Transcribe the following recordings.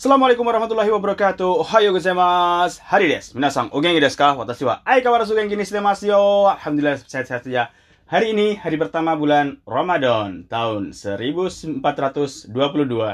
Assalamualaikum warahmatullahi wabarakatuh. Ohayo gozaimasu. Hari desu. Minasan, o genki desu ka? Watashi wa aikawarazu genki ni shitemasu yo. Alhamdulillah sehat-sehat saja. Hari ini hari pertama bulan Ramadan tahun 1422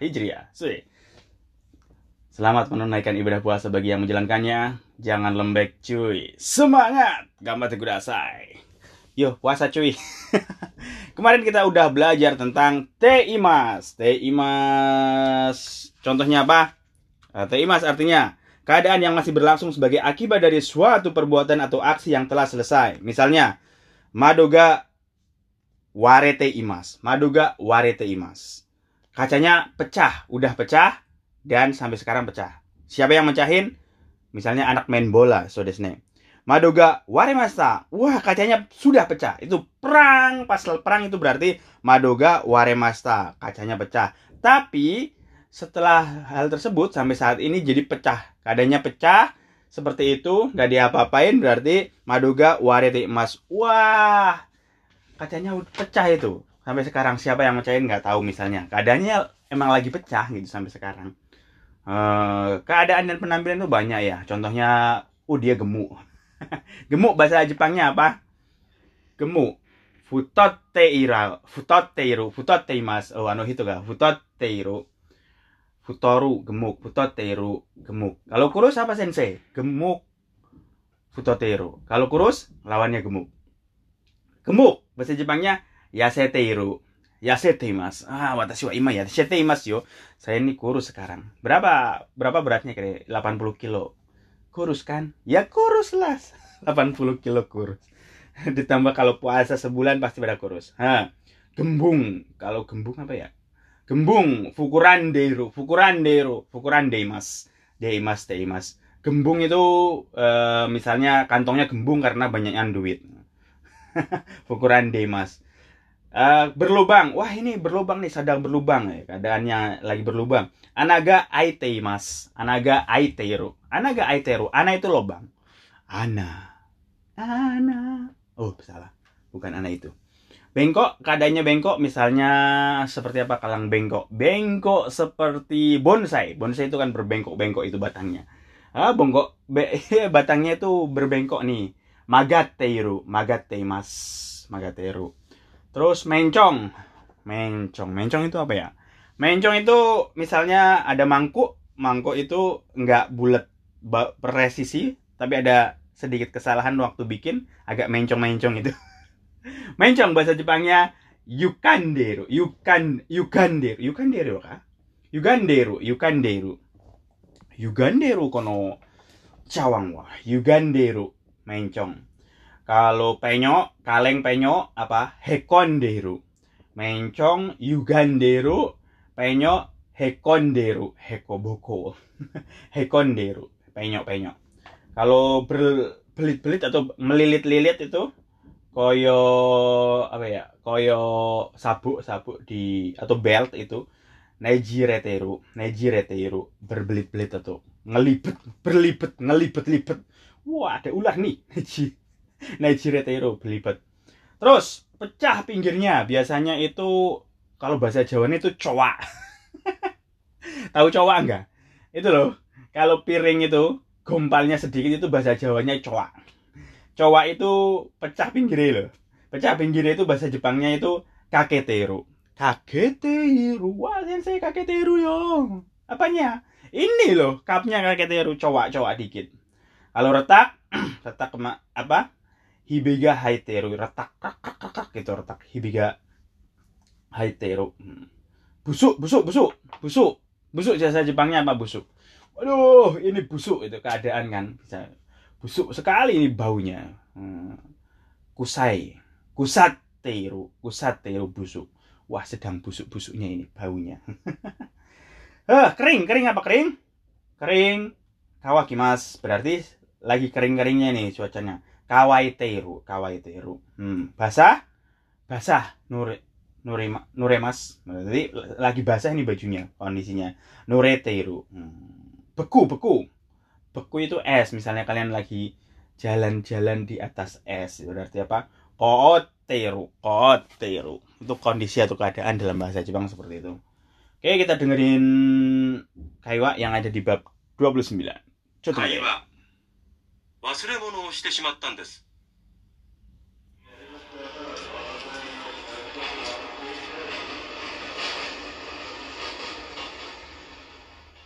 Hijriah. Sui. Selamat menunaikan ibadah puasa bagi yang menjalankannya. Jangan lembek cuy. Semangat. Gambar kudasai. Yo, puasa cuy. Kemarin kita udah belajar tentang teimas. Teimas. Contohnya apa? Uh, teimas artinya keadaan yang masih berlangsung sebagai akibat dari suatu perbuatan atau aksi yang telah selesai. Misalnya, madoga warete imas. Madoga warete imas. Kacanya pecah, udah pecah dan sampai sekarang pecah. Siapa yang mecahin? Misalnya anak main bola, so desne. Madoga waremasta. Wah, kacanya sudah pecah. Itu perang. Pas perang itu berarti Madoga waremasta. Kacanya pecah. Tapi setelah hal tersebut sampai saat ini jadi pecah. Keadaannya pecah seperti itu, nggak diapa-apain berarti Madoga warete emas. Wah, kacanya pecah itu. Sampai sekarang siapa yang mecahin nggak tahu misalnya. Keadaannya emang lagi pecah gitu sampai sekarang. Uh, keadaan dan penampilan itu banyak ya. Contohnya, oh dia gemuk. gemuk bahasa Jepangnya apa? Gemuk. Futotteiru, futotteiru, futotteimasu. Oh, anu itu ga? Futotteiru. Futoru, gemuk. Futotteiru, gemuk. Kalau kurus apa sensei? Gemuk. Futotteiru. Kalau kurus, lawannya gemuk. Gemuk. Bahasa Jepangnya yaseteiru. Yaseteimas. Ah, watashi wa ima yaseteimasu yo. Saya ini kurus sekarang. Berapa berapa beratnya kira 80 kilo kurus kan? Ya kurus lah. 80 kilo kurus. Ditambah kalau puasa sebulan pasti pada kurus. Ha. Gembung. Kalau gembung apa ya? Gembung. Fukuran deru. Fukuran deru. Fukuran deimas. Deimas, deimas. Gembung itu e, misalnya kantongnya gembung karena banyaknya duit. Fukuran deimas. Uh, berlubang. Wah, ini berlubang nih, sedang berlubang ya. Keadaannya lagi berlubang. Anaga aiteimas. Anaga aiteiru. Anaga aiteru. Ana itu lubang. Ana. Ana. Oh, salah. Bukan ana itu. Bengkok, keadaannya bengkok misalnya seperti apa kalang bengkok? Bengkok seperti bonsai. Bonsai itu kan berbengkok-bengkok itu batangnya. Ah, bongkok be, batangnya itu berbengkok nih. Magateiru, magateimas, magateru. Terus mencong. Mencong. Mencong itu apa ya? Mencong itu misalnya ada mangkuk, mangkuk itu nggak bulat presisi, tapi ada sedikit kesalahan waktu bikin, agak mencong-mencong itu. mencong bahasa Jepangnya yukanderu, yukan yukanderu, yukanderu kah? Yuganderu, yukanderu. Yuganderu kono cawang wah, yuganderu, mencong. Kalau penyok, kaleng penyok apa? Hekonderu. Mencong yuganderu, penyok hekonderu, hekoboko. hekonderu, penyok-penyok. Kalau berbelit-belit atau melilit-lilit itu koyo apa ya? Koyo sabuk-sabuk di atau belt itu nejireteru, nejireteru, berbelit-belit atau ngelibet, berlibet, ngelibet-libet. Wah, ada ular nih. Nejiretero belibet. Terus pecah pinggirnya biasanya itu kalau bahasa Jawa itu cowak. Tahu cowak enggak? Itu loh. Kalau piring itu gompalnya sedikit itu bahasa Jawanya cowak. Cowak itu pecah pinggirnya loh. Pecah pinggirnya itu bahasa Jepangnya itu kaketeru. Kaketeru. Wah, sensei kaketeru yo. Apanya? Ini loh, cupnya kaketeru cowak-cowak dikit. Kalau retak, retak apa? Hibiga Haiteru retak kak kak kak gitu retak. Hibiga Haiteru. Hmm. busuk busuk busuk. Busuk. Busuk jasa Jepangnya apa? Busuk. Waduh ini busuk itu keadaan kan. Bisa. Busuk sekali ini baunya. Hmm. kusai. Kusateru. Kusateru busuk. Wah sedang busuk busuknya ini baunya. Eh kering kering apa kering? Kering. Kawakimas berarti lagi kering keringnya nih cuacanya kawaiteru kawaiteru hmm. basah basah nure nurema nuremas jadi lagi basah ini bajunya kondisinya. Nureteru hmm. beku beku. Beku itu es misalnya kalian lagi jalan-jalan di atas es berarti apa? Kooteru kooteru itu kondisi atau keadaan dalam bahasa Jepang seperti itu. Oke, kita dengerin Kaiwa yang ada di bab 29. Coba 忘れ物をしてしまったんです。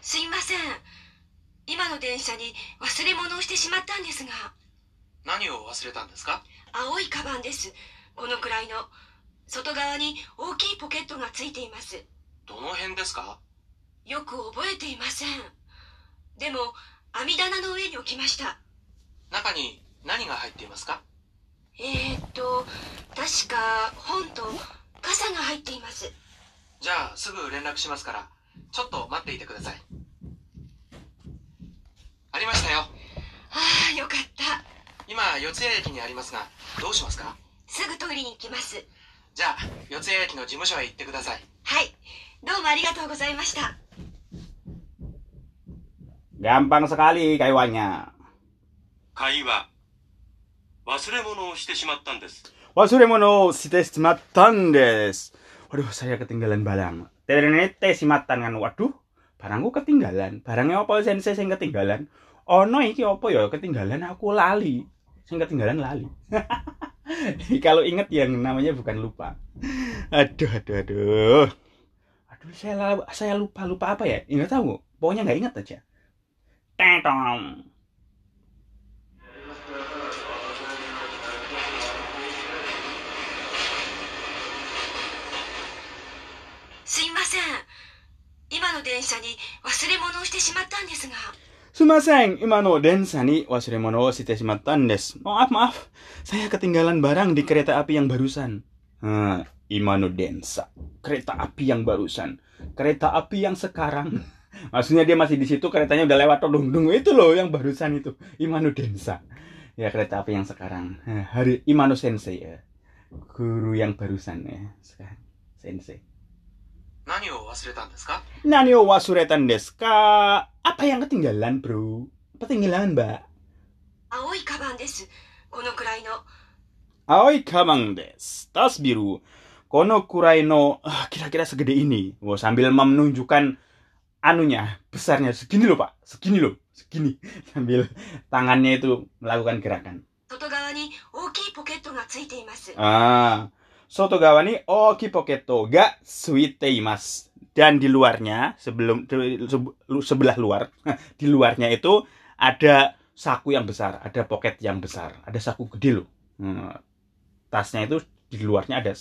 すいません。今の電車に忘れ物をしてしまったんですが。何を忘れたんですか？青いカバンです。このくらいの。外側に大きいポケットがついています。どの辺ですか？よく覚えていません。でも網棚の上に置きました中に何が入っていますか？えー、っと確か本と傘が入っています。じゃあすぐ連絡しますからちょっと待っていてください。ありましたよ。ああよかった。今四谷駅にありますがどうしますか？すぐ取りに行きます。じゃあ四谷駅の事務所へ行ってください。はい。どうもありがとうございました。Gampang sekali. 会話忘れ物をしてしまったんです Wasuremono shiteshimatan desu. Waduh, saya ketinggalan barang. Ternyata simatan kan. Waduh, barangku ketinggalan. Barangnya apa sensei sing ketinggalan? Ono iki apa ya ketinggalan aku lali. Sing ketinggalan lali. Kalau inget yang namanya bukan lupa. Aduh, aduh, aduh. Aduh, saya la- saya lupa lupa apa ya? Ingat tahu? Pokoknya nggak ingat aja. Tetong. 今の電車に忘れ物をしてしまったんですが Sumaseng, imano densa ni wasuremono shiteshimatan desu. Maaf, maaf. Saya ketinggalan barang di kereta api yang barusan. Nah, imano densa. Kereta api yang barusan. Kereta api yang sekarang. Maksudnya dia masih di situ, keretanya udah lewat dung dung itu loh yang barusan itu. Imano densa. Ya kereta api yang sekarang. Nah, Hari Imano sensei ya. Guru yang barusan ya. Sekarang sensei. 何を忘れたんですか Nani o wasuretan desu ka? Apa yang ketinggalan, bro? Apa ketinggalan, mbak? 青いカバンですこのくらいの Aoi kamang des. Tas biru. Kono kurai no ah, kira-kira segede ini. Wow, sambil menunjukkan anunya, besarnya segini loh, Pak. Segini loh, segini. Sambil tangannya itu melakukan gerakan. 外側に大きいポケットがついています Ah. soto gawa ni oki poketo ga suite mas dan di luarnya sebelum sebelah luar di luarnya itu ada saku yang besar ada poket yang besar ada saku gede loh. Hmm, tasnya itu di luarnya ada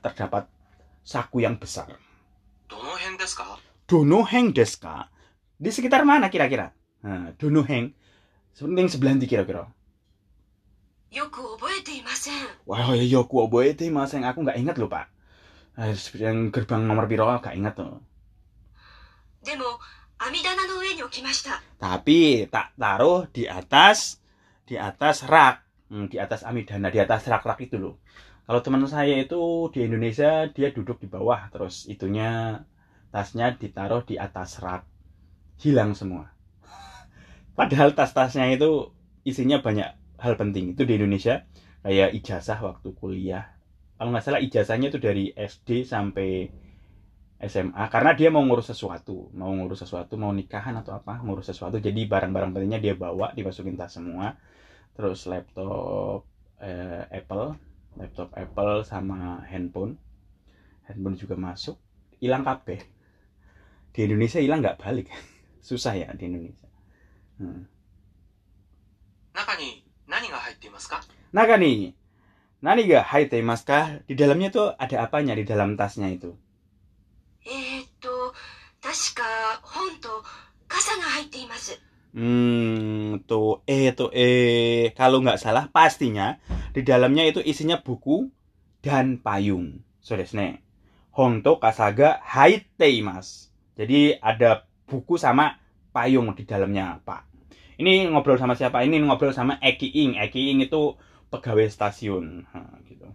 terdapat saku yang besar. Dono heng deska di sekitar mana kira-kira? Nah, Dono heng, sebelah nanti kira-kira. Wah, wow, ya ku yang aku nggak ingat loh pak. Eh, yang gerbang nomor piro nggak ingat loh. Demo, amidana no ue Tapi tak taruh di atas, di atas rak, hmm, di atas amidana, di atas rak-rak itu loh. Kalau teman saya itu di Indonesia dia duduk di bawah, terus itunya tasnya ditaruh di atas rak, hilang semua. Padahal tas-tasnya itu isinya banyak hal penting. Itu di Indonesia kayak ijazah waktu kuliah. Kalau nggak salah ijazahnya itu dari SD sampai SMA karena dia mau ngurus sesuatu, mau ngurus sesuatu, mau nikahan atau apa, ngurus sesuatu. Jadi barang-barang pentingnya dia bawa, dimasukin tas semua. Terus laptop eh, Apple, laptop Apple sama handphone. Handphone juga masuk. Hilang kabeh. Di Indonesia hilang nggak balik. Susah ya di Indonesia. Hmm. 中に何が入っていますか Naga nih. Nani ga haite mas kah? Di dalamnya tuh ada apanya di dalam tasnya itu? えー、っと確か本と傘が入っています Hmm, tuh eh tuh eh kalau nggak salah pastinya di dalamnya itu isinya buku dan payung. So desne. Honto kasaga haiteimasu. Jadi ada buku sama payung di dalamnya, Pak. ini ngobrol sama siapa? Ini ngobrol sama Eki Ing. Eki Ing itu pegawai stasiun. Ha, gitu.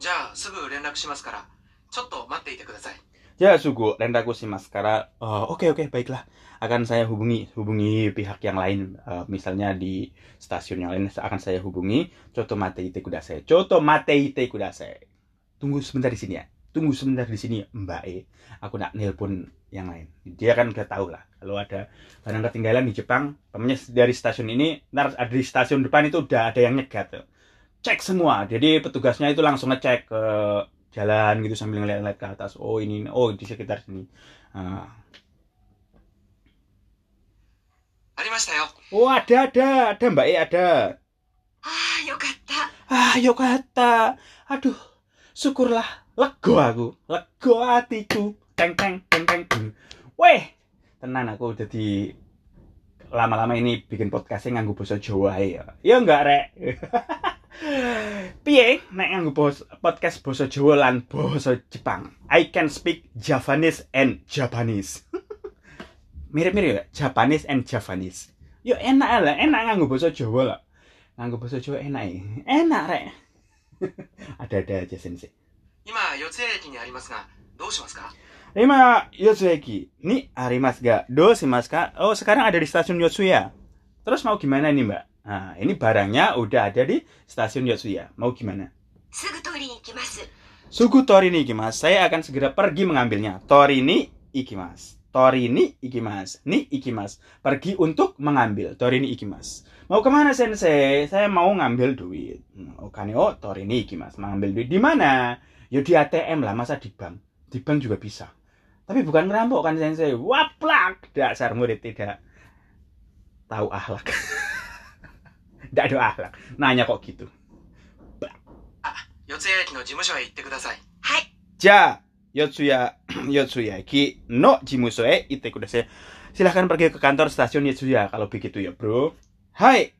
Ja sugu rendak shimasu kara. Chotto matte ite kudasai. Ja sugu rendaku shimasu kara. Eh, oke oh, oke okay, okay, baiklah. Akan saya hubungi hubungi pihak yang lain. Uh, misalnya di stasiun yang lain akan saya hubungi. Chotto matte ite kudasai. Chotto matte ite kudasai. Tunggu sebentar di sini ya. Tunggu sebentar di sini mbak e. Aku nak nelpon yang lain dia kan udah tahu lah kalau ada barang ketinggalan di Jepang temennya dari stasiun ini ntar ada di stasiun depan itu udah ada yang nyegat cek semua jadi petugasnya itu langsung ngecek ke jalan gitu sambil ngeliat-ngeliat ke atas oh ini oh di sekitar sini ah. Ada mas Tayo? Oh ada ada ada Mbak E ada. Ah yokata. Ah yokata. Aduh syukurlah lego aku lego hatiku Teng teng teng teng. teng. Weh, tenan aku jadi lama-lama ini bikin podcastnya nganggo basa Jawa ya. Ya enggak rek. Piye nek nganggo bos- podcast basa Jawa lan basa Jepang? I can speak Japanese and Japanese. Mirip-mirip ya, Japanese and Japanese. Yo enak lah, enak nganggo basa Jawa lah nganggo basa Jawa enak ya. Enak rek. Ada-ada aja sensei. 今四ツ谷駅にありますがどうしますか 今、Yotsueki ini hari Mas gak do mas ka. Oh, sekarang ada di stasiun Yotsuya. Terus mau gimana nih, Mbak? Nah, ini barangnya udah ada di stasiun Yotsuya. Mau gimana? Sugu tori ni gimas Saya akan segera pergi mengambilnya. Tori ni ikimas. Tori ni ikimas. Ni ikimas. Pergi untuk mengambil. Tori ni ikimas. Mau ke mana sensei? Saya mau ngambil duit. Hmm, Okane oh, tori ni ikimas. Mengambil duit di mana? Yo di ATM lah, masa di bank. Di bank juga bisa tapi bukan merampok kan sensei waplak dasar murid tidak tahu ahlak tidak ada ahlak nanya kok gitu ah, Yotsuya no jimusho e itte kudasai. Hai. Ja, Yotsuya Yotsuyaki no jimuso e kudasai. Silahkan pergi ke kantor stasiun Yotsuya kalau begitu ya, Bro. Hai.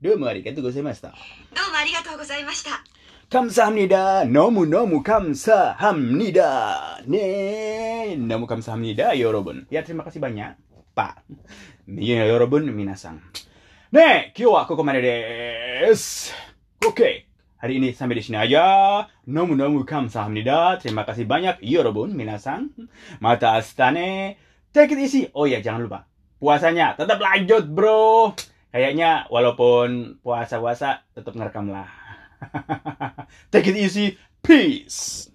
Domo arigatou gozaimashita kamsahamnida nomu nomu kamsahamnida 네, nomu kamsahamnida yorobun Ya, terima kasih banyak, Pak. ya yorobun minasang. 네, kiwa kokomane des. Oke, okay. hari ini sampai di sini aja. Nomu nomu kamsahamnida. Terima kasih banyak, yorobun, minasang. Mata astane. Take it easy. Oh ya, jangan lupa. Puasanya tetap lanjut, bro. Kayaknya walaupun puasa-puasa tetap ngerekam lah. Take it easy. Peace.